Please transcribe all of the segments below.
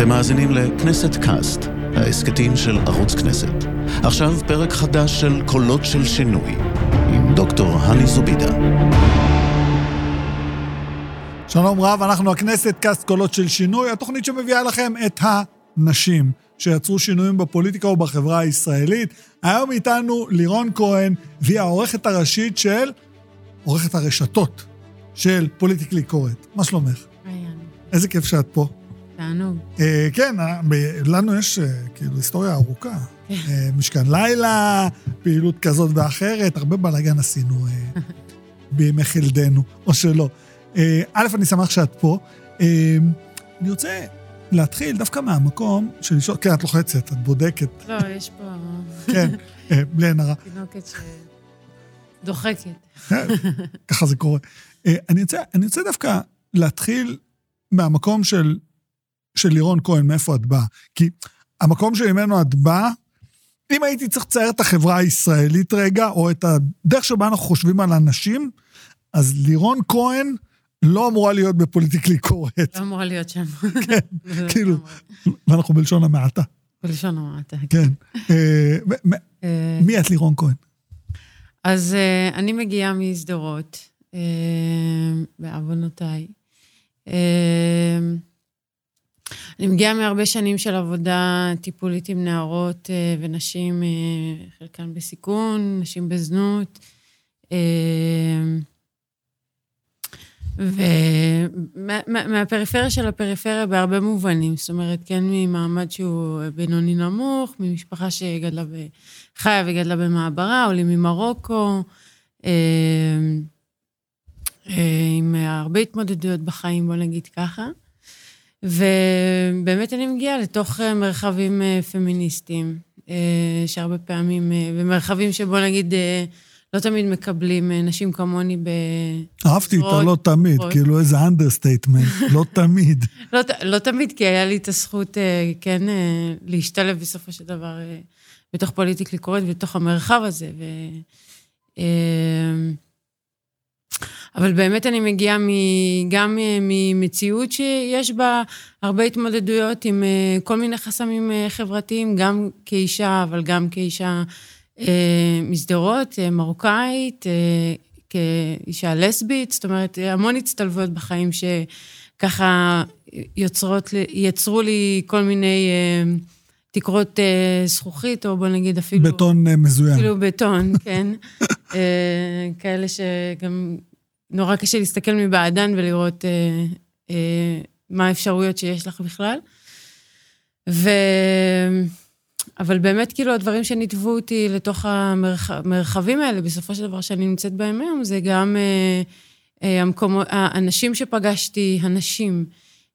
אתם מאזינים לכנסת קאסט, ההסכתים של ערוץ כנסת. עכשיו פרק חדש של קולות של שינוי, עם דוקטור הני זובידה. שלום רב, אנחנו הכנסת קאסט קולות של שינוי, התוכנית שמביאה לכם את הנשים שיצרו שינויים בפוליטיקה ובחברה הישראלית. היום איתנו לירון כהן, והיא העורכת הראשית של, עורכת הרשתות של פוליטיקלי קורט. מה שלומך? איזה כיף שאת פה. תענוג. אה, כן, אה, לנו יש אה, כאילו היסטוריה ארוכה. אה, משכן לילה, פעילות כזאת ואחרת, הרבה בלאגן עשינו בימי חלדנו, או שלא. א', אני שמח שאת פה. אני רוצה להתחיל דווקא מהמקום של לשאול, כן, את לוחצת, את בודקת, לא, יש פה כן, בלי עין הרע. תינוקת שדוחקת. ככה זה קורה. אני רוצה דווקא להתחיל מהמקום של, של לירון כהן, מאיפה את באה. כי המקום שממנו את באה, אם הייתי צריך לצייר את החברה הישראלית רגע, או את הדרך שבה אנחנו חושבים על אנשים, אז לירון כהן לא אמורה להיות בפוליטיקלי קורט. לא אמורה להיות שם. כן, זה כאילו, לגמרי. ואנחנו בלשון המעטה, בלשון המעטה. כן. אה, מ- מ- אה, מי את לירון כהן? אז אה, אני מגיעה משדרות, אה, בעוונותיי. אני מגיעה מהרבה שנים של עבודה טיפולית עם נערות אה, ונשים, אה, חלקן בסיכון, נשים בזנות. אה, ומהפריפריה של הפריפריה בהרבה מובנים, זאת אומרת, כן ממעמד שהוא בינוני נמוך, ממשפחה שגדלה ב... חיה וגדלה במעברה, עולים ממרוקו, אה, עם הרבה התמודדויות בחיים, בוא נגיד ככה. ובאמת אני מגיעה לתוך אה, מרחבים אה, פמיניסטיים, אה, שהרבה פעמים, במרחבים שבוא נגיד, לא תמיד מקבלים נשים כמוני ב... אהבתי את זרועות הלא תמיד, פתוחות. כאילו איזה understatement, לא תמיד. לא, לא תמיד, כי היה לי את הזכות, כן, להשתלב בסופו של דבר בתוך פוליטיקלי קורט, בתוך המרחב הזה. ו, אבל באמת אני מגיעה מ- גם אה, ממציאות שיש בה הרבה התמודדויות עם אה, כל מיני חסמים אה, חברתיים, גם כאישה, אבל גם כאישה משדרות, מרוקאית, כאישה לסבית, זאת אומרת, המון הצטלבויות בחיים שככה יוצרות, יצרו לי כל מיני תקרות זכוכית, או בוא נגיד אפילו... בטון מזוין. כאילו בטון, כן. כאלה שגם נורא קשה להסתכל מבעדן ולראות אה, אה, מה האפשרויות שיש לך בכלל. ו... אבל באמת, כאילו, הדברים שניתבו אותי לתוך המרחבים האלה, בסופו של דבר שאני נמצאת בהם היום, זה גם אה, אה, המקומות, האנשים שפגשתי, הנשים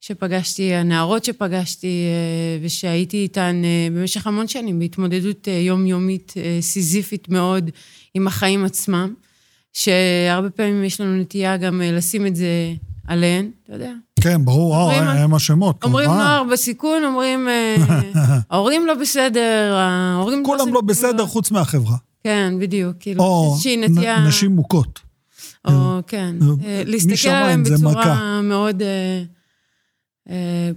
שפגשתי, הנערות שפגשתי, אה, ושהייתי איתן אה, במשך המון שנים בהתמודדות אה, יומיומית, אה, סיזיפית מאוד עם החיים עצמם, שהרבה פעמים יש לנו נטייה גם אה, לשים את זה עליהן, אתה יודע. כן, ברור, אומרים- אה, הם השמות, אומרים כמובן. נוער בסיכון, אומרים, אה, ההורים לא בסדר, ההורים... כולם עושים לא. בסדר חוץ מהחברה. כן, בדיוק, כאילו, או איזושהי נ- נטייה... נשים מוכות. או, כן. להסתכל עליהם בצורה. מאוד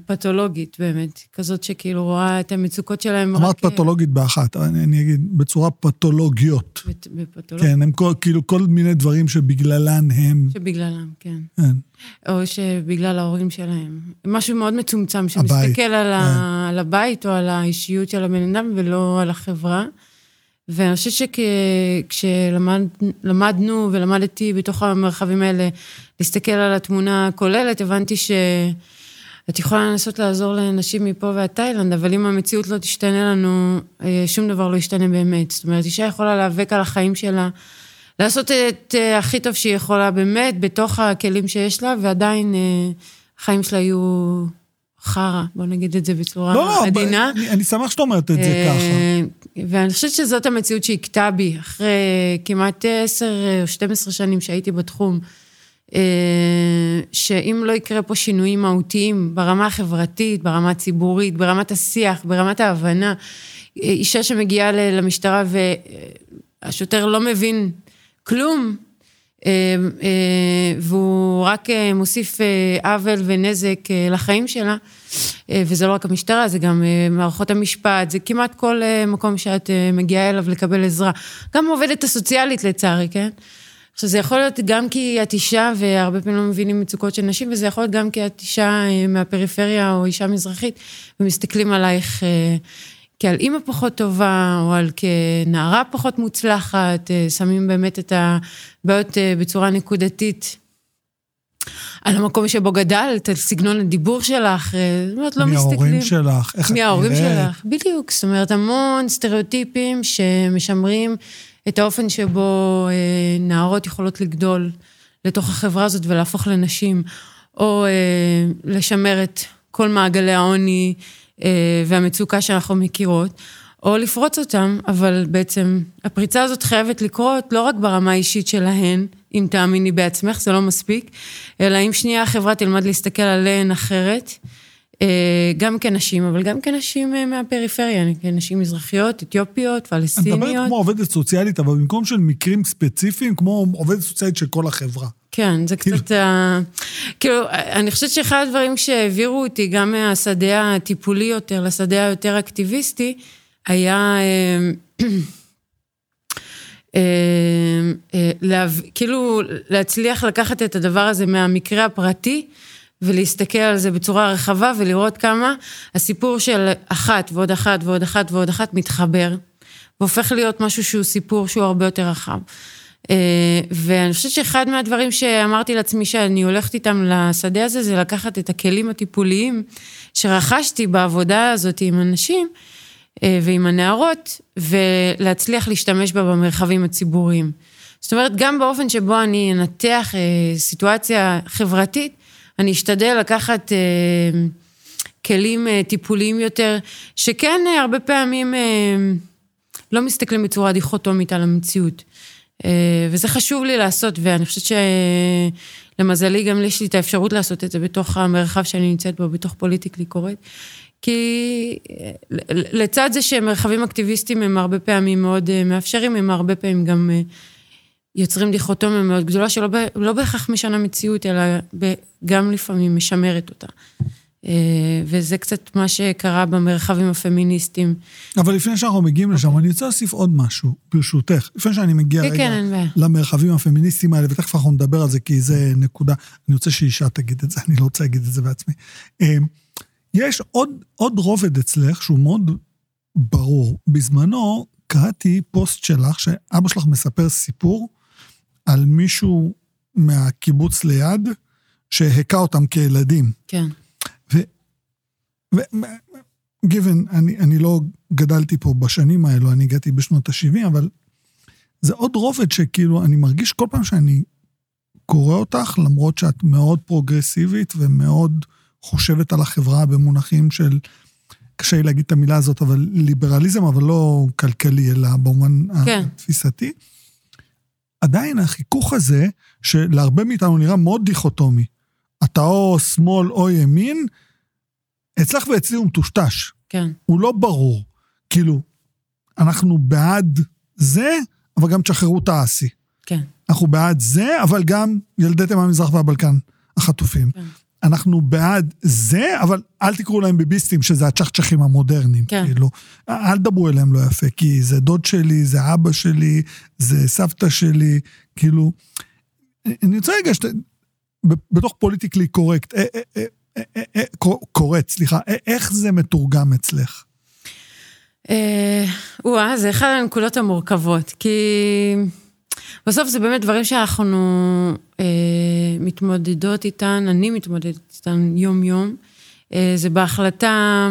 פתולוגית, באמת. כזאת שכאילו רואה את המצוקות שלהם רק... אמרת אה, פתולוגית באחת, אני אני אגיד, בצורה פתולוגיות. בפתולוגיה. כן, הם כל- כאילו כל מיני דברים שבגללן הם... שבגללם, כן. כן. או שבגלל ההורים שלהם. משהו מאוד מצומצם, הבית, שמסתכל על, ה... כן. על הבית או על האישיות של הבן אדם ולא על החברה. ואני חושבת שכשלמדנו ולמדתי בתוך המרחבים האלה להסתכל על התמונה הכוללת, הבנתי שאת יכולה לנסות לעזור לנשים מפה ועד תאילנד, אבל אם המציאות לא תשתנה לנו, אה, שום דבר לא ישתנה באמת. זאת אומרת, אישה יכולה להיאבק על החיים שלה, לעשות את אה, הכי טוב שהיא יכולה באמת, בתוך הכלים שיש לה, ועדיין אה, החיים שלה יהיו חרא, בוא נגיד את זה בצורה לא, לא, עדינה. אני- אני שמח שאת אומרת את זה ככה. ואני חושבת שזאת המציאות שהכתה בי, אחרי כמעט 10 או 12 שנים שהייתי בתחום, שאם לא יקרה פה שינויים מהותיים ברמה החברתית, ברמה הציבורית, ברמת השיח, ברמת ההבנה, אה, אישה שמגיעה למשטרה והשוטר לא מבין כלום, אה, אה, והוא רק אה, מוסיף אה, עוול ונזק אה, לחיים שלה, וזה לא רק המשטרה, זה גם מערכות המשפט, זה כמעט כל מקום שאת מגיעה אליו לקבל עזרה. גם העובדת הסוציאלית לצערי, כן? עכשיו, זה יכול להיות גם כי את אישה, והרבה פעמים לא מבינים מצוקות של נשים, וזה יכול להיות גם כי את אישה מהפריפריה או אישה מזרחית, ומסתכלים עלייך כעל אימא פחות טובה, או על כנערה פחות מוצלחת, אה, שמים באמת את הבעיות אה, בצורה נקודתית. על המקום שבו גדלת, על סגנון הדיבור שלך, אה, זאת אומרת, לא מסתכלים. מההורים שלך, איך את נראית. מההורים שלך, בדיוק. זאת אומרת, המון סטריאוטיפים שמשמרים את האופן שבו נערות יכולות לגדול לתוך החברה הזאת ולהפוך לנשים, או לשמר את כל מעגלי העוני אה, והמצוקה שאנחנו מכירות, או לפרוץ אותם, אבל בעצם הפריצה הזאת חייבת לקרות לא רק ברמה האישית שלהן, אם תאמיני בעצמך, זה לא מספיק, אלא אם שנייה החברה תלמד להסתכל עליהן אחרת, אה, גם כנשים, אבל גם כנשים אה, מהפריפריה, כנשים מזרחיות, אתיופיות, פלסטיניות. את מדברת כמו עובדת סוציאלית, אבל במקום של מקרים ספציפיים, כמו עובדת סוציאלית של כל החברה. כן, זה כאילו- קצת... כאילו, אני חושבת שאחד הדברים שהעבירו אותי גם מהשדה הטיפולי יותר לשדה היותר אקטיביסטי, היה... אה, כאילו להצליח לקחת את הדבר הזה מהמקרה הפרטי ולהסתכל על זה בצורה רחבה ולראות כמה הסיפור של אחת ועוד אחת ועוד אחת ועוד אחת מתחבר, והופך להיות משהו שהוא סיפור שהוא הרבה יותר רחב. אה, ואני חושבת שאחד מהדברים שאמרתי לעצמי שאני הולכת איתם לשדה הזה, זה לקחת את הכלים הטיפוליים שרכשתי בעבודה הזאת עם אנשים אה, ועם הנערות, ולהצליח להשתמש בה במרחבים הציבוריים. זאת אומרת, גם באופן שבו אני אנתח אה, סיטואציה חברתית, אני אשתדל לקחת אה, כלים אה, טיפוליים יותר, שכן אה, הרבה פעמים אה, לא מסתכלים בצורה דיכוטומית על המציאות. אה, וזה חשוב לי לעשות, ואני חושבת שלמזלי גם יש לי את האפשרות לעשות את זה בתוך המרחב שאני נמצאת בו, בתוך פוליטיקלי קורט. כי אה, לצד זה שמרחבים אקטיביסטיים הם הרבה פעמים מאוד אה, מאפשרים, הם הרבה פעמים גם יוצרים דיכוטומיה מאוד גדולה, שלא לא בהכרח משנה מציאות, אלא גם לפעמים משמרת אותה. אה, וזה קצת מה שקרה במרחבים הפמיניסטיים. אבל לפני שאנחנו מגיעים לשם, אני רוצה להוסיף עוד משהו, ברשותך. לפני שאני מגיע כן, רגע כן, למרחבים הפמיניסטיים האלה, ותכף אנחנו נדבר על זה, כי זה נקודה, אני רוצה שאישה תגיד את זה, אני לא רוצה להגיד את זה בעצמי. אה, יש עוד, עוד רובד אצלך שהוא מאוד ברור. בזמנו קראתי פוסט שלך, שאבא שלך מספר סיפור על מישהו מהקיבוץ ליד, שהכה אותם כילדים. כן. גיוון, אני, אני לא גדלתי פה בשנים האלו, אני הגעתי בשנות ה-70, אבל זה עוד רובד שכאילו, אני מרגיש כל פעם שאני קורא אותך, למרות שאת מאוד פרוגרסיבית ומאוד חושבת על החברה במונחים של, קשה לי להגיד את המילה הזאת, אבל ליברליזם, אבל לא כלכלי, אלא במובן כן. התפיסתי. עדיין החיכוך הזה, שלהרבה מאיתנו נראה מאוד דיכוטומי, אתה או שמאל או ימין, אצלך ואצלי הוא מטושטש. כן. הוא לא ברור. כאילו, אנחנו בעד זה, אבל גם תשחררו את האסי. כן. אנחנו בעד זה, אבל גם ילדי תימן המזרח והבלקן החטופים. כן. אנחנו בעד זה, אבל אל תקראו להם ביביסטים, שזה הצ'חצ'חים המודרניים. כן. כאילו, אל תדברו אליהם לא יפה, כי זה דוד שלי, זה אבא שלי, זה סבתא שלי, כאילו... אני רוצה רגע, שת... בתוך פוליטיקלי קורקט, אה, אה, אה, קורט, סליחה, איך זה מתורגם אצלך? וואה, זה אחד הנקודות המורכבות, כי בסוף זה באמת דברים שאנחנו אה, מתמודדות איתן, אני מתמודדת איתן יום-יום. אה, זה בהחלטה...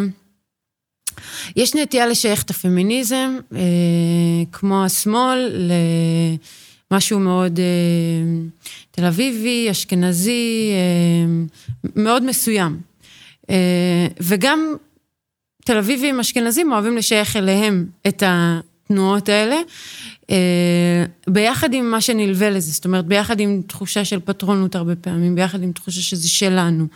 יש נטייה לשייך את הפמיניזם, אה, כמו השמאל, למשהו מאוד אה, תל אביבי, אשכנזי, אה, מאוד מסוים. אה, וגם תל אביבים אשכנזים אוהבים לשייך אליהם את התנועות האלה, אה, ביחד עם מה שנלווה לזה, זאת אומרת, ביחד עם תחושה של פטרונות הרבה פעמים, ביחד עם תחושה שזה שלנו.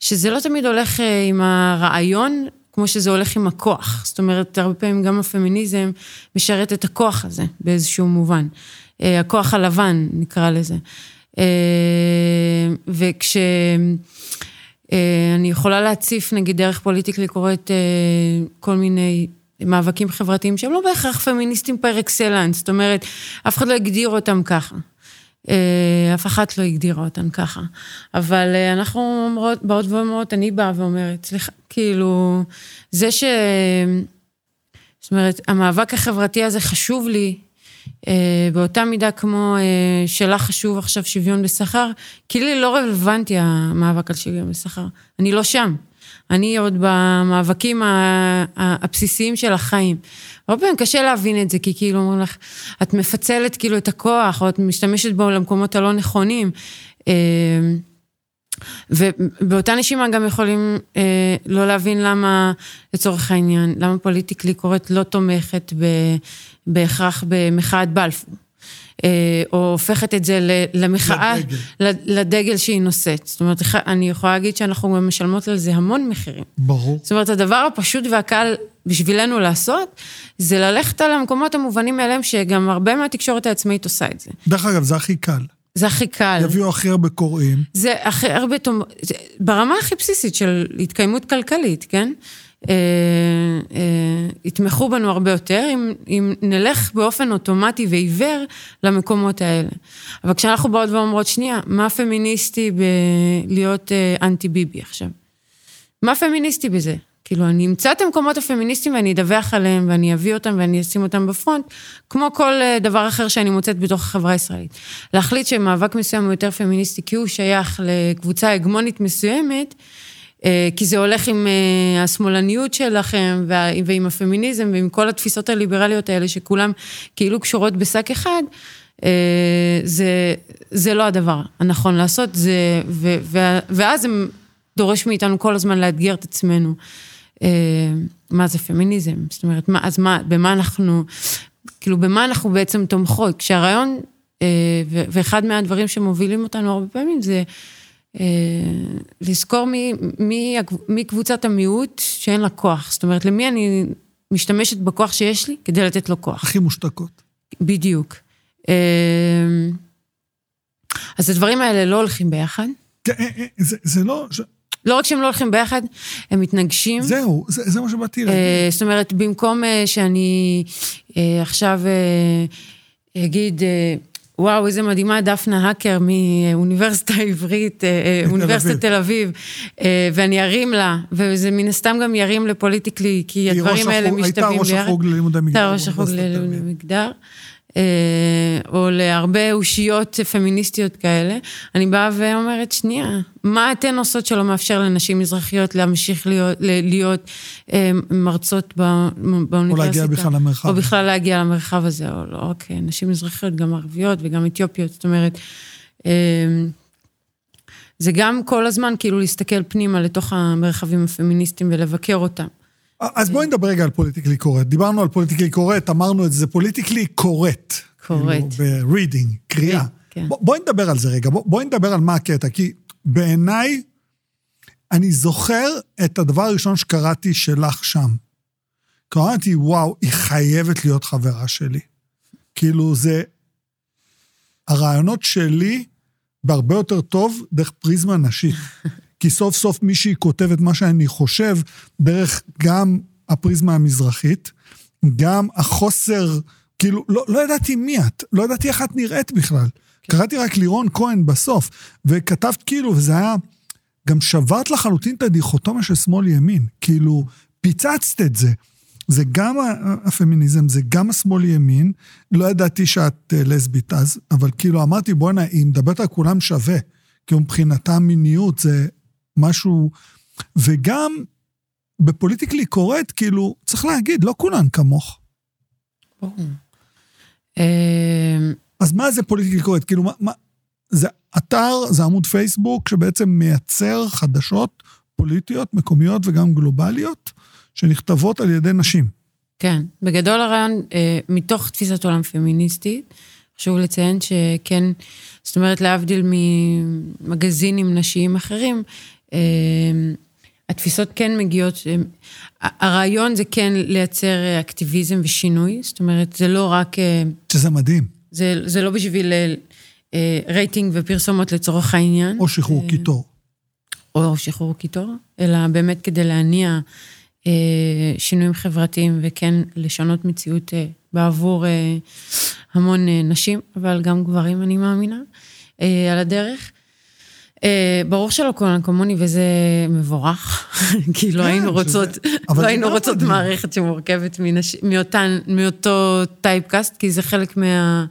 שזה לא תמיד הולך עם הרעיון, כמו שזה הולך עם הכוח. זאת אומרת, הרבה פעמים גם הפמיניזם משרת את הכוח הזה באיזשהו מובן. הכוח הלבן, נקרא לזה. וכש... אני יכולה להציף, נגיד, דרך פוליטיקלי קוראת כל מיני מאבקים חברתיים שהם לא בהכרח פמיניסטים par excellence, זאת אומרת, אף אחד לא הגדיר אותם ככה. אף אחת לא הגדירה אותן ככה. אבל אנחנו אומרות, באות ואומרות, אני באה ואומרת, סליחה, כאילו, זה ש... זאת אומרת, המאבק החברתי הזה חשוב לי, אה, באותה מידה כמו אה, שלך חשוב עכשיו שוויון בשכר, כי לי לא רלוונטי המאבק על שוויון בשכר. אני לא שם. אני עוד במאבקים הבסיסיים של החיים. הרבה פעמים קשה להבין את זה, כי כאילו אומרים לך, את מפצלת כאילו את הכוח, או את משתמשת בו למקומות הלא נכונים. אה, ובאותה נשימה גם יכולים אה, לא להבין למה, לצורך העניין, למה פוליטיקלי קוראת לא תומכת ב, בהכרח במחאת בלפור. אה, או הופכת את זה למחאה, לדגל. לדגל שהיא נושאת. זאת אומרת, אני יכולה להגיד שאנחנו גם משלמות על זה המון מחירים. ברור. זאת אומרת, הדבר הפשוט והקל בשבילנו לעשות, זה ללכת על המקומות המובנים מאליהם, שגם הרבה מהתקשורת העצמאית עושה את זה. דרך אגב, זה הכי קל. זה הכי קל. יביאו הכי הרבה קוראים. זה הכי הרבה, ברמה הכי בסיסית של התקיימות כלכלית, כן? אה, אה, יתמכו בנו הרבה יותר אם, אם נלך באופן אוטומטי ועיוור למקומות האלה. אבל כשאנחנו באות ואומרות, שנייה, מה פמיניסטי בלהיות אה, אנטי ביבי עכשיו? מה פמיניסטי בזה? כאילו, אני אמצא את המקומות הפמיניסטיים ואני אדווח עליהם ואני אביא אותם ואני אשים אותם בפרונט, כמו כל דבר אחר שאני מוצאת בתוך החברה הישראלית. להחליט שמאבק מסוים הוא יותר פמיניסטי כי הוא שייך לקבוצה הגמונית מסוימת, אה, כי זה הולך עם אה, השמאלניות שלכם ועם הפמיניזם ועם כל התפיסות הליברליות האלה שכולם כאילו קשורות בשק אחד, אה, זה, זה לא הדבר הנכון לעשות, זה, ו, ו, ואז זה דורש מאיתנו כל הזמן לאתגר את עצמנו. מה זה פמיניזם? זאת אומרת, מה, אז מה, במה אנחנו, כאילו, במה אנחנו בעצם תומכות? כשהרעיון, ואחד מהדברים שמובילים אותנו הרבה פעמים זה אה, לזכור מי קבוצת המיעוט שאין לה כוח. זאת אומרת, למי אני משתמשת בכוח שיש לי כדי לתת לו כוח. הכי מושתקות. בדיוק. אה, אז הדברים האלה לא הולכים ביחד. כן, אה, זה, זה לא... לא רק שהם לא הולכים ביחד, הם מתנגשים. זהו, זה, זה מה שבאתי להגיד. זאת אומרת, במקום שאני עכשיו אגיד... וואו, איזה מדהימה דפנה האקר מאוניברסיטה העברית, אה, אה, אוניברסיטת תל אביב, אה, ואני ארים לה, וזה מן הסתם גם ירים לפוליטיקלי, כי הדברים האלה משתווים ביחד. הייתה ראש החוג ללימודי מגדר. הייתה ראש החוג ללימודי מגדר. אה, או להרבה אושיות פמיניסטיות כאלה, אני באה ואומרת, שנייה, מה אתן עושות שלא מאפשר לנשים מזרחיות להמשיך להיות, להיות אה, מרצות באוניברסיטה? או להגיע בכלל למרחב. או בכלל להגיע למרחב הזה, או לא אוקיי, נשים מזרחיות, גם ערביות וגם אתיופיות, זאת אומרת, אה, זה גם כל הזמן כאילו להסתכל פנימה לתוך המרחבים הפמיניסטיים ולבקר אותם. אז בואי נדבר רגע על פוליטיקלי קוראת. דיברנו על פוליטיקלי קוראת, אמרנו את זה, פוליטיקלי קוראת. קורט. כאילו, ב-reading, קריאה. כן. בואי נדבר על זה רגע, בואי נדבר על מה הקטע, כי בעיניי, אני זוכר את הדבר הראשון שקראתי שלך שם. קראתי, וואו, היא חייבת להיות חברה שלי. כאילו, זה... הרעיונות שלי בהרבה יותר טוב דרך פריזמה נשית. כי סוף סוף מישהי כותבת מה שאני חושב דרך גם הפריזמה המזרחית, גם החוסר, כאילו, לא, לא ידעתי מי את, לא ידעתי איך את נראית בכלל. כן. קראתי רק לירון כהן בסוף, וכתבת כאילו, וזה היה, גם שברת לחלוטין את הדיכוטומיה של שמאל-ימין, כאילו, פיצצת את זה. זה גם הפמיניזם, זה גם השמאל-ימין. לא ידעתי שאת אה, לסבית אז, אבל כאילו אמרתי, בואנה, היא מדברת על כולם שווה. כי מבחינתה מיניות זה משהו... וגם בפוליטיקלי קוראת, כאילו, צריך להגיד, לא כולן כמוך. אז מה זה פוליטיקלי קוראת? כאילו, מה, מה... זה אתר, זה עמוד פייסבוק שבעצם מייצר חדשות פוליטיות, מקומיות וגם גלובליות, שנכתבות על ידי נשים. כן, בגדול הרעיון, אה, מתוך תפיסת עולם פמיניסטית, חשוב לציין שכן, זאת אומרת, להבדיל ממגזינים נשיים אחרים, התפיסות כן מגיעות, אה, הרעיון זה כן לייצר אקטיביזם ושינוי, זאת אומרת, זה לא רק... אה, שזה מדהים. זה, זה לא בשביל רייטינג ופרסומות לצורך העניין. או שחרור קיטור. או שחרור קיטור, אלא באמת כדי להניע אה, שינויים חברתיים וכן לשנות מציאות אה, בעבור אה, המון אה, נשים, אבל גם גברים, אני מאמינה, אה, על הדרך. אה, ברור שלא כולן כמוני, וזה מבורך, כי לא כן, היינו רוצות, לא היינו רוצות. מערכת שמורכבת מאותן, מאותו טייפקאסט, כי זה חלק מה...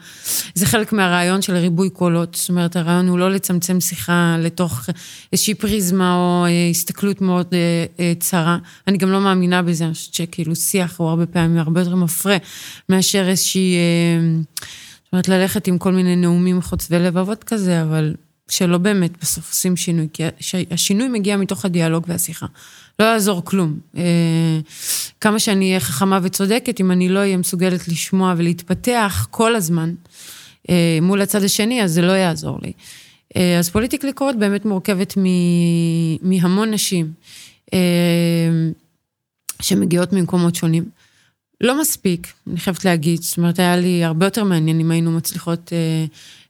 זה חלק מהרעיון של ריבוי קולות. זאת אומרת, הרעיון הוא לא לצמצם שיחה לתוך איזושהי פריזמה או אה, הסתכלות מאוד אה, צרה. אני גם לא מאמינה בזה, אני חושבת שכאילו שיח הוא הרבה פעמים הרבה יותר מפרה מאשר איזושהי... זאת אומרת, ללכת עם כל מיני נאומים חוצבי לבבות כזה, אבל שלא באמת בסוף עושים שינוי, כי הש- השינוי מגיע מתוך הדיאלוג והשיחה. לא יעזור כלום. אה, כמה שאני אהיה חכמה וצודקת, אם אני לא אהיה מסוגלת לשמוע ולהתפתח כל הזמן אה, מול הצד השני, אז זה לא יעזור לי. אה, אז פוליטיקלי קורט באמת מורכבת מ- מהמון נשים שמגיעות ממקומות שונים. לא מספיק, אני חייבת להגיד. זאת אומרת, היה לי הרבה יותר מעניין אם היינו מצליחות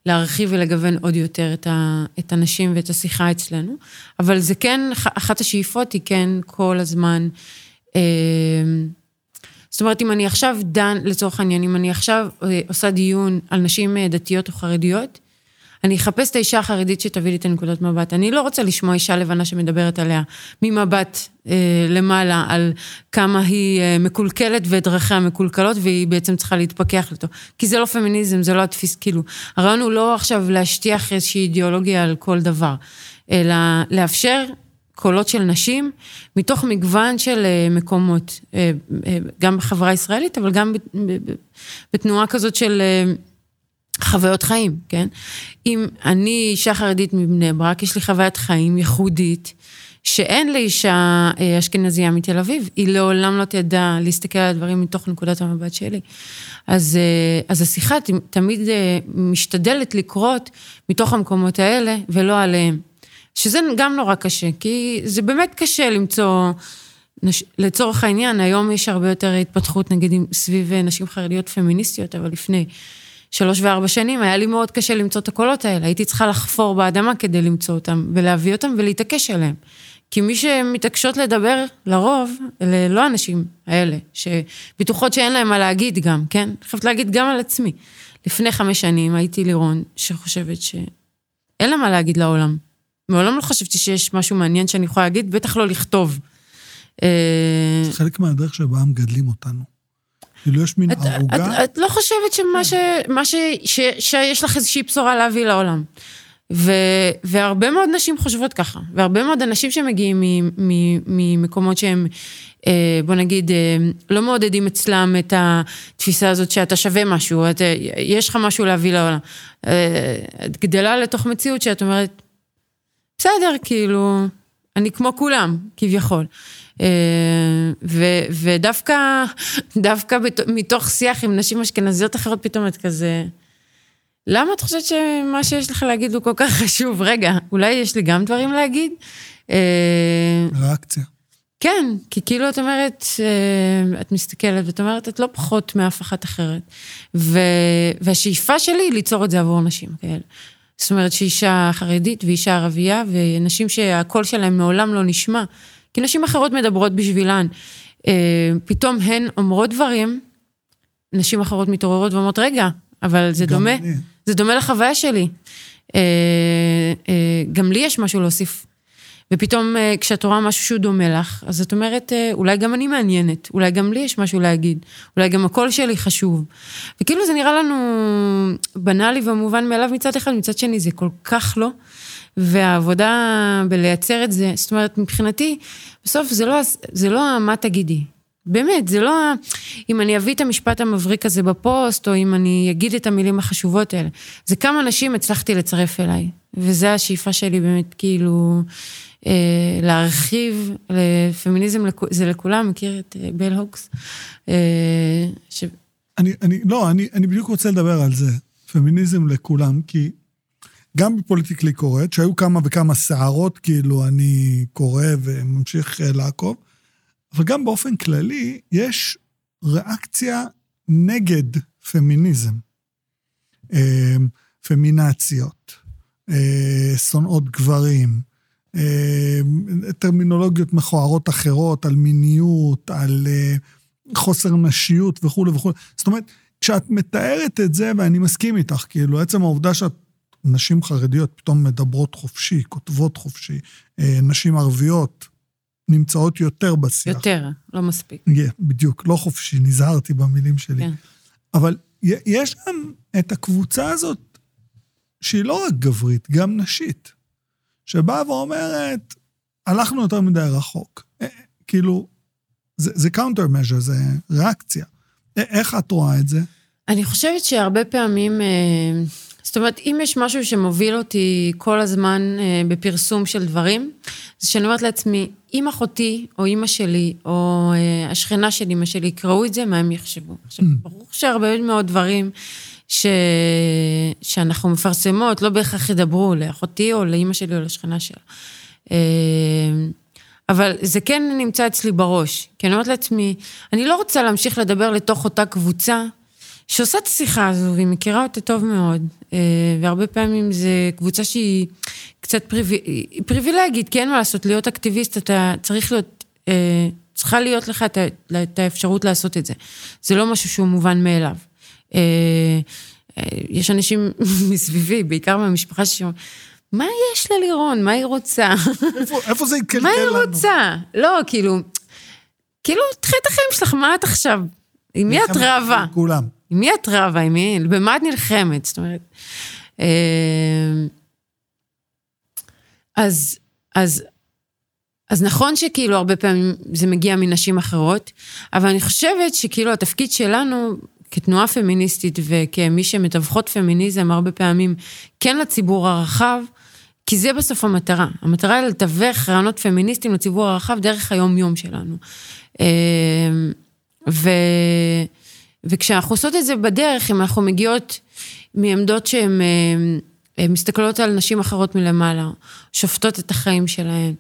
להרחיב ולגוון עוד יותר את, ה, את הנשים ואת השיחה אצלנו. אבל זה כן, אח- אחת השאיפות היא כן כל הזמן... אה, זאת אומרת, אם אני עכשיו דן, לצורך העניין, אם אני עכשיו אה, עושה דיון על נשים אה, דתיות או חרדיות, אני אחפש את האישה החרדית שתביא לי את הנקודת מבט. אני לא רוצה לשמוע אישה לבנה שמדברת עליה ממבט אה, למעלה על כמה היא אה, מקולקלת ואת דרכיה מקולקלות, והיא בעצם צריכה להתפכח לתו. כי זה לא פמיניזם, זה לא התפיס, כאילו, הרעיון הוא לא עכשיו להשטיח איזושהי אידיאולוגיה על כל דבר, אלא לאפשר קולות של נשים מתוך מגוון של אה, מקומות, אה, אה, גם בחברה הישראלית, אבל גם בתנועה כזאת של... חוויות חיים, כן? אם אני אישה חרדית מבני ברק, יש לי חוויית חיים ייחודית, שאין לאישה אה, אשכנזייה מתל אביב, היא לעולם לא תדע להסתכל על הדברים מתוך נקודת המבט שלי. אז, אה, אז השיחה תמיד אה, משתדלת לקרות מתוך המקומות האלה ולא עליהם. שזה גם נורא קשה, כי זה באמת קשה למצוא, נש... לצורך העניין, היום יש הרבה יותר התפתחות, נגיד, סביב נשים חרדיות פמיניסטיות, אבל לפני שלוש וארבע שנים היה לי מאוד קשה למצוא את הקולות האלה. הייתי צריכה לחפור באדמה כדי למצוא אותם, ולהביא אותם ולהתעקש עליהם. כי מי שמתעקשות לדבר, לרוב, אלה לא הנשים האלה, שבטוחות שאין להם מה להגיד גם, כן? אני חייבת להגיד גם על עצמי. לפני חמש שנים הייתי לירון, שחושבת שאין לה מה להגיד לעולם. מעולם לא חשבתי שיש משהו מעניין שאני יכולה להגיד, בטח לא לכתוב. אה, זה חלק מהדרך שבה מגדלים אותנו. כאילו יש מין את, ערוגה, את, את לא חושבת שמה ש... מה ש... ש... שיש לך איזושהי בשורה להביא לעולם. ו... והרבה מאוד נשים חושבות ככה, והרבה מאוד אנשים שמגיעים. ממקומות שהם, אה, בוא נגיד, אה, לא מעודדים אצלם את התפיסה הזאת שאתה שווה משהו, את, אה, יש לך משהו להביא לעולם. את גדלה לתוך מציאות שאת אומרת, בסדר, כאילו, אני כמו כולם, כביכול. אה, ו, ודווקא, דווקא מתוך שיח עם נשים אשכנזיות אחרות, פתאום את כזה... למה את חושבת שמה שיש לך להגיד הוא כל כך חשוב? רגע, אולי יש לי גם דברים להגיד? אה, ריאקציה. כן, כי כאילו את אומרת, אה, את מסתכלת ואת אומרת, את לא פחות מאף אחת אחרת. ו, והשאיפה שלי היא ליצור את זה עבור נשים כאלה. זאת אומרת שאישה חרדית ואישה ערבייה, ונשים שהקול שלהן מעולם לא נשמע, כי נשים אחרות מדברות בשבילן. אה, פתאום הן אומרות דברים, נשים אחרות מתעוררות ואומרות, רגע, אבל זה דומה, אני. זה דומה לחוויה שלי. אה, אה, גם לי יש משהו להוסיף. ופתאום כשאת רואה משהו שהוא דומה לך, אז את אומרת, אולי גם אני מעניינת, אולי גם לי יש משהו להגיד, אולי גם הקול שלי חשוב. וכאילו זה נראה לנו בנאלי ומובן מאליו מצד אחד, מצד שני זה כל כך לא. והעבודה בלייצר את זה, זאת אומרת, מבחינתי, בסוף זה לא, זה לא מה תגידי. באמת, זה לא... אם אני אביא את המשפט המבריק הזה בפוסט, או אם אני אגיד את המילים החשובות האלה. זה כמה נשים הצלחתי לצרף אליי. וזו השאיפה שלי באמת, כאילו, אה, להרחיב, לפמיניזם זה לכולם, מכיר את אה, בל הוקס? אה, ש... אני, אני, לא, אני, אני בדיוק רוצה לדבר על זה. פמיניזם לכולם, כי גם בפוליטיקלי קורט, שהיו כמה וכמה סערות, כאילו, אני קורא וממשיך אה, לעקוב, אבל גם באופן כללי, יש ריאקציה נגד פמיניזם. אה, פמינציות, אה, שונאות גברים, טרמינולוגיות מכוערות אחרות, על מיניות, על חוסר נשיות וכולי וכולי. זאת אומרת, כשאת מתארת את זה, ואני מסכים איתך, כאילו, עצם העובדה שאת... נשים חרדיות פתאום מדברות חופשי, כותבות חופשי, אה, נשים ערביות נמצאות יותר בשיח. יותר, לא מספיק. Yeah, בדיוק, לא חופשי, נזהרתי במילים שלי. כן. אבל יש גם את הקבוצה הזאת, שהיא לא רק גברית, גם נשית, שבאה ואומרת, הלכנו יותר מדי רחוק. אה, כאילו, זה, זה counter measure, זה ריאקציה. איך את רואה את זה? אני חושבת שהרבה פעמים, אה, זאת אומרת, אם יש משהו שמוביל אותי כל הזמן אה, בפרסום של דברים, זה שאני אומרת לעצמי, אם אחותי או אימא שלי או אה, השכנה של אימא שלי יקראו את זה, מה הם יחשבו? עכשיו, mm. ברור שהרבה מאוד דברים ש... שאנחנו מפרסמות, לא בהכרח ידברו לאחותי או לאימא שלי או לשכנה שלה. אבל זה כן נמצא אצלי בראש, כי אני אומרת לעצמי, אני לא רוצה להמשיך לדבר לתוך אותה קבוצה שעושה את השיחה הזו, והיא מכירה אותה טוב מאוד, אה, והרבה פעמים זו קבוצה שהיא קצת פריב... פריבילגית, כי אין מה לעשות, להיות אקטיביסט, אתה צריך להיות, אה, צריכה להיות לך את האפשרות לעשות את זה. זה לא משהו שהוא מובן מאליו. אה, יש אנשים מסביבי, בעיקר מהמשפחה שאומרים, מה יש ללירון? מה היא רוצה? איפה, איפה זה יקלקל לנו? מה היא רוצה? לא, כאילו, כאילו, תחי את החיים שלך, מה את עכשיו? עם מי את רבה? כולם. עם מי את רבה? עם מי? במה את נלחמת? זאת אומרת... אה, אז, אז, אז נכון שכאילו הרבה פעמים זה מגיע מנשים אחרות, אבל אני חושבת שכאילו התפקיד שלנו כתנועה פמיניסטית וכמי שמתווכות פמיניזם הרבה פעמים כן לציבור הרחב, כי זה בסוף המטרה. המטרה היא לתווך רעיונות פמיניסטיים לציבור הרחב דרך היום-יום שלנו. אה, ו... וכשאנחנו עושות את זה בדרך, אם אנחנו מגיעות מעמדות שהן אה, מסתכלות על נשים אחרות מלמעלה, שופטות את החיים שלהן,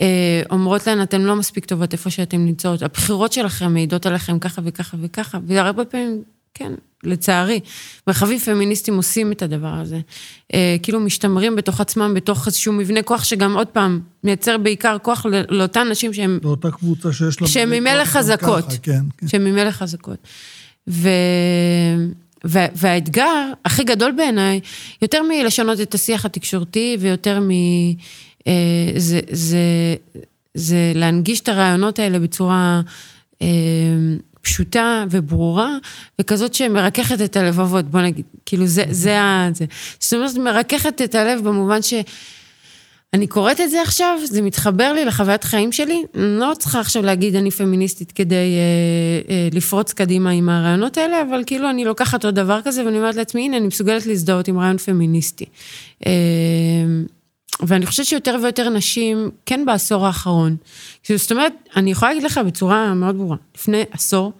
אה, אומרות להן, אתן לא מספיק טובות איפה שאתן נמצאות, הבחירות שלכם מעידות עליכם ככה וככה וככה, והרבה פעמים, כן, לצערי, מרחבים פמיניסטיים עושים את הדבר הזה. אה, כאילו משתמרים בתוך עצמם, בתוך איזשהו מבנה כוח שגם עוד פעם, מייצר בעיקר כוח לאותן נשים שהן... לאותה קבוצה שיש לה... שהן ממילא חזקות. ככה, כן, כן. שהן ממילא חזקות. ו... ו... והאתגר הכי גדול בעיניי, יותר מלשנות את השיח התקשורתי ויותר מ... אה, זה, זה, זה להנגיש את הרעיונות האלה בצורה אה, פשוטה וברורה, וכזאת שמרככת את הלבבות, בוא נגיד, כאילו זה, זה ה... זה. זאת אומרת, מרככת את הלב במובן ש... אני קוראת את זה עכשיו, זה מתחבר לי לחוויית חיים שלי. אני לא צריכה עכשיו להגיד אני פמיניסטית כדי אה, אה, לפרוץ קדימה עם הרעיונות האלה, אבל כאילו אני לוקחת עוד דבר כזה ואני אומרת לעצמי, הנה, אני מסוגלת להזדהות עם רעיון פמיניסטי. אה, ואני חושבת שיותר ויותר נשים, כן בעשור האחרון. זאת אומרת, אני יכולה להגיד לך בצורה מאוד ברורה, לפני עשור,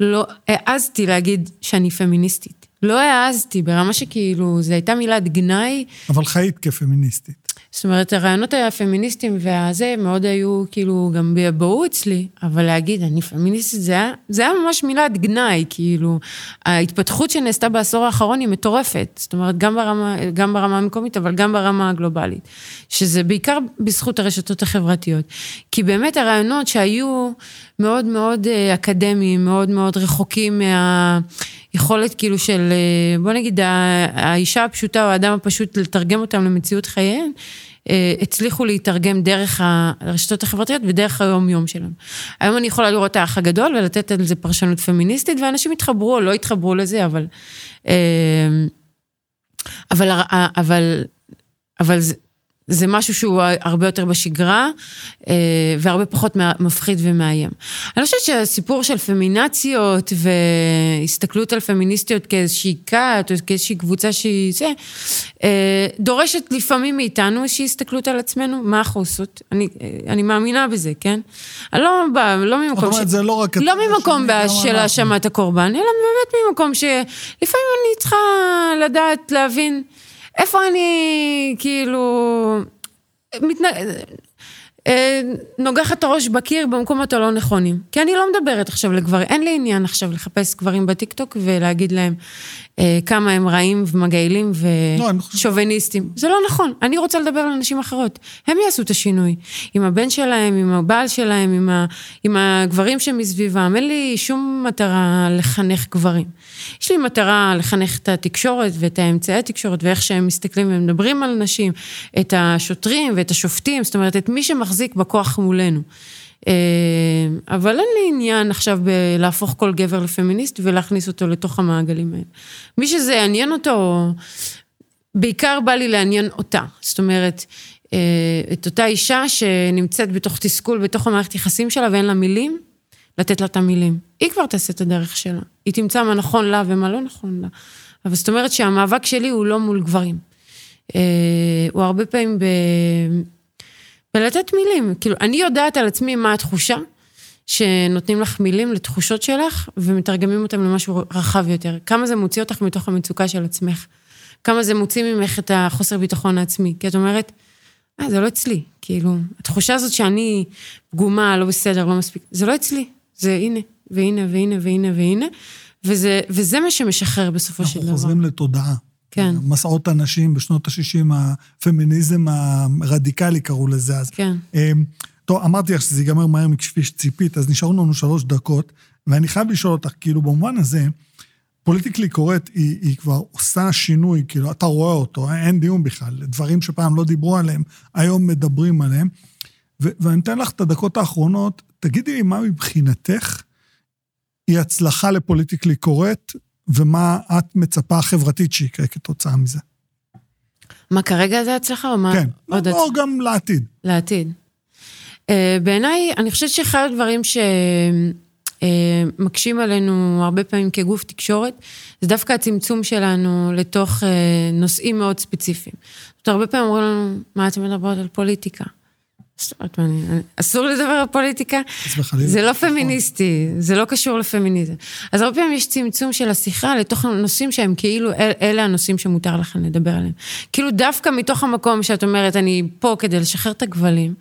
לא העזתי להגיד שאני פמיניסטית. לא העזתי, ברמה שכאילו, זו הייתה מילת גנאי. אבל חיית כפמיניסטית. זאת אומרת, הרעיונות הפמיניסטיים והזה מאוד היו כאילו גם ביבואו אצלי, אבל להגיד, אני פמיניסטית, זה היה, זה היה ממש מילת גנאי, כאילו, ההתפתחות שנעשתה בעשור האחרון היא מטורפת, זאת אומרת, גם ברמה, גם ברמה המקומית, אבל גם ברמה הגלובלית, שזה בעיקר בזכות הרשתות החברתיות. כי באמת הרעיונות שהיו מאוד מאוד אה, אקדמיים, מאוד מאוד רחוקים מה... יכולת כאילו של, אה, בוא נגיד, האישה הפשוטה או האדם הפשוט לתרגם אותם למציאות חייהם, הצליחו להתרגם דרך הרשתות החברתיות ודרך היום-יום שלנו. היום אני יכולה לראות את האח הגדול ולתת על זה פרשנות פמיניסטית, ואנשים התחברו או לא התחברו לזה, אבל... אה, אבל, אבל, אבל זה משהו שהוא הרבה יותר בשגרה, אה, והרבה פחות מפחיד ומאיים. אני חושבת שהסיפור של פמינציות והסתכלות על פמיניסטיות כאיזושהי כת, או כאיזושהי קבוצה שהיא זה, אה, דורשת לפעמים מאיתנו איזושהי הסתכלות על עצמנו, מה אנחנו עושות. אני, אני מאמינה בזה, כן? אני לא באה, לא ממקום ש... זאת אומרת, זה לא רק... לא ממקום של האשמת הקורבן, אלא באמת ממקום שלפעמים אני צריכה לדעת, להבין. איפה אני, כאילו... מתנ... אה, נוגחת את הראש בקיר במקומות הלא נכונים. כי אני לא מדברת עכשיו לגברים, אין לי עניין עכשיו לחפש גברים בטיקטוק ולהגיד להם כמה הם רעים ומגעילים לא, ושוביניסטים. זה לא נכון, אני רוצה לדבר על נשים אחרות. הם יעשו את השינוי. עם הבן שלהם, עם הבעל שלהם, עם, ה, עם הגברים שמסביבם. אין לי שום מטרה לחנך גברים. יש לי מטרה לחנך את התקשורת ואת האמצעי התקשורת ואיך שהם מסתכלים ומדברים על נשים, את השוטרים ואת השופטים, זאת אומרת, את מי שמחזיק בכוח מולנו. אה, אבל אין לי עניין עכשיו בלהפוך כל גבר לפמיניסט ולהכניס אותו לתוך המעגלים האלה. מי שזה יעניין אותו, בעיקר בא לי לעניין אותה. זאת אומרת, אה, את אותה אישה שנמצאת בתוך תסכול, בתוך המערכת יחסים שלה ואין לה מילים, לתת לה את המילים. היא כבר תעשה את הדרך שלה. היא תמצא מה נכון לה ומה לא נכון לה. אבל זאת אומרת שהמאבק שלי הוא לא מול גברים. אה, הוא הרבה פעמים ב... בלתת מילים. כאילו, אני יודעת על עצמי מה התחושה, שנותנים לך מילים לתחושות שלך, ומתרגמים אותם למשהו רחב יותר. כמה זה מוציא אותך מתוך המצוקה של עצמך. כמה זה מוציא ממך את החוסר ביטחון העצמי. כי את אומרת, אה, זה לא אצלי. כאילו, התחושה הזאת שאני פגומה, לא בסדר, לא מספיק, זה לא אצלי. זה הנה, והנה, והנה, והנה, והנה. וזה, וזה מה שמשחרר בסופו של אנחנו דבר. חוזרים לתודעה. כן. מסעות הנשים בשנות ה-60, הפמיניזם הרדיקלי קראו לזה אז. כן. אמ, טוב, אמרתי לך שזה ייגמר מהר מכפי שציפית, אז נשארו לנו שלוש דקות, ואני חייב לשאול אותך, כאילו, במובן הזה, פוליטיקלי קורט היא, היא כבר עושה שינוי, כאילו, אתה רואה אותו, אין דיון בכלל. דברים שפעם לא דיברו עליהם, היום מדברים עליהם. ו- ואני אתן לך את הדקות האחרונות, תגידי לי מה מבחינתך היא הצלחה לפוליטיקלי קורט, ומה את מצפה חברתית שיקרה כתוצאה מזה. מה, כרגע זה הצלחה או מה? כן, עוד או גם לעתיד. לעתיד. Uh, בעיניי, אני חושבת שאחד הדברים שמקשים עלינו הרבה פעמים כגוף תקשורת, זה דווקא הצמצום שלנו לתוך uh, נושאים מאוד ספציפיים. זאת אומרת, הרבה פעמים אומרים לנו, מה אתם מדברות על פוליטיקה? זאת אומרת, אני- אני- אסור לדבר על פוליטיקה? זה לא פמיניסטי, זה לא קשור לפמיניזם. אז הרבה פעמים יש צמצום של השיחה לתוך נושאים שהם כאילו, אל, אלה הנושאים שמותר לכם לדבר עליהם. כאילו דווקא מתוך המקום שאת אומרת, אני פה כדי לשחרר את הכבלים,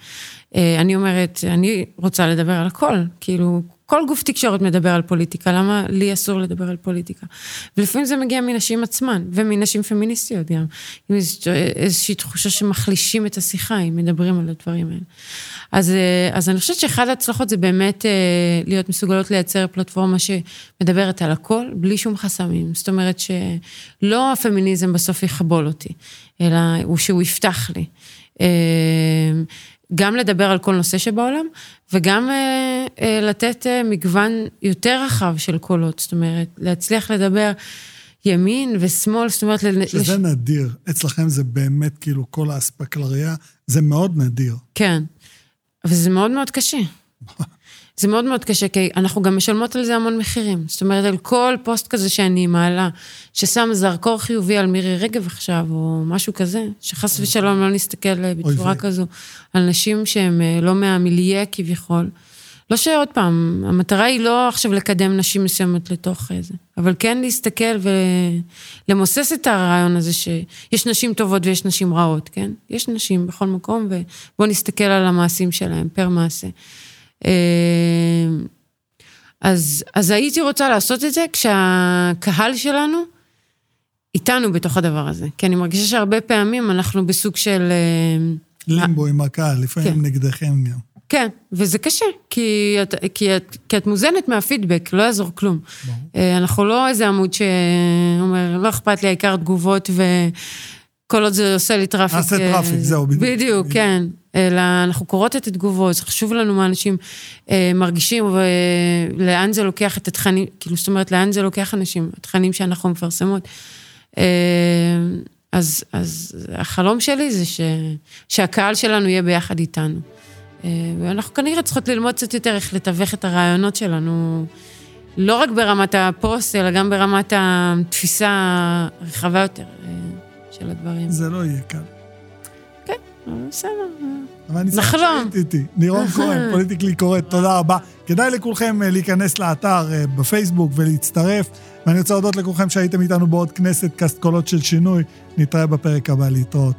אה, אני אומרת, אני רוצה לדבר על הכל. כאילו, כל גוף תקשורת מדבר על פוליטיקה, למה לי אסור לדבר על פוליטיקה? ולפעמים זה מגיע מנשים עצמן, ומנשים פמיניסטיות גם. עם איזוש- איזושהי תחושה שמחלישים את השיחה, אם מדברים על הדברים האלה. אז, אה, אז אני חושבת שאחת ההצלחות זה באמת אה, להיות מסוגלות לייצר פלטפורמה שמדברת על הכל, בלי שום חסמים. זאת אומרת שלא הפמיניזם בסוף יכבול אותי, אלא הוא שהוא יפתח לי. גם לדבר על כל נושא שבעולם, וגם אה, אה, לתת אה, מגוון יותר רחב של קולות. זאת אומרת, להצליח לדבר ימין ושמאל, זאת אומרת... לש- שזה נדיר. אצלכם זה באמת, כאילו, כל האספקלריה, זה מאוד נדיר. כן. אבל זה מאוד מאוד קשה. זה מאוד מאוד קשה, כי אנחנו גם משלמות על זה המון מחירים. זאת אומרת, על כל פוסט כזה שאני מעלה, ששם זרקור חיובי על מירי רגב עכשיו, או משהו כזה, שחס ושלום לא נסתכל אה, בצורה. כזו על נשים שהן אה, לא מהמיליה כביכול. לא שעוד פעם, המטרה היא לא עכשיו לקדם נשים מסוימות לתוך זה, אבל כן להסתכל ולמוסס את הרעיון הזה שיש נשים טובות ויש נשים רעות, כן? יש נשים בכל מקום, ובואו נסתכל על המעשים שלהם, פר מעשה. אה, אז, אז הייתי רוצה לעשות את זה כשהקהל שלנו איתנו בתוך הדבר הזה. כי אני מרגישה שהרבה פעמים אנחנו בסוג של... אה, לימבו עם הקהל, לפעמים כן. נגדכם גם. כן, וזה קשה, כי את, כי את, כי את מוזנת מהפידבק, לא יעזור כלום. אה, אנחנו לא איזה עמוד שאומר, לא אכפת לי, העיקר תגובות וכל עוד זה עושה לי traffic. נעשה אה, traffic, זהו, בדיוק. בדיוק, כן. אלא אנחנו קוראות את התגובות, זה חשוב לנו מה אנשים אה, מרגישים ולאן זה לוקח את התכנים, כאילו, זאת אומרת, לאן זה לוקח אנשים, התכנים שאנחנו מפרסמות. אה, אז, אז החלום שלי זה ש, שהקהל שלנו יהיה ביחד איתנו. אה, ואנחנו כנראה צריכות ללמוד קצת יותר איך לתווך את הרעיונות שלנו, לא רק ברמת הפוסט, אלא גם ברמת התפיסה הרחבה יותר אה, של הדברים. זה לא יהיה קל. בסדר. אבל אני שמח נחלום. שהיית איתי. לירון כהן, פוליטיקלי קוראת, תודה רבה. כדאי לכולכם אה, להיכנס לאתר אה, בפייסבוק ולהצטרף. ואני רוצה להודות לכולכם שהייתם איתנו בעוד כנסת, קאסט קולות של שינוי. נתראה בפרק הבא להתראות.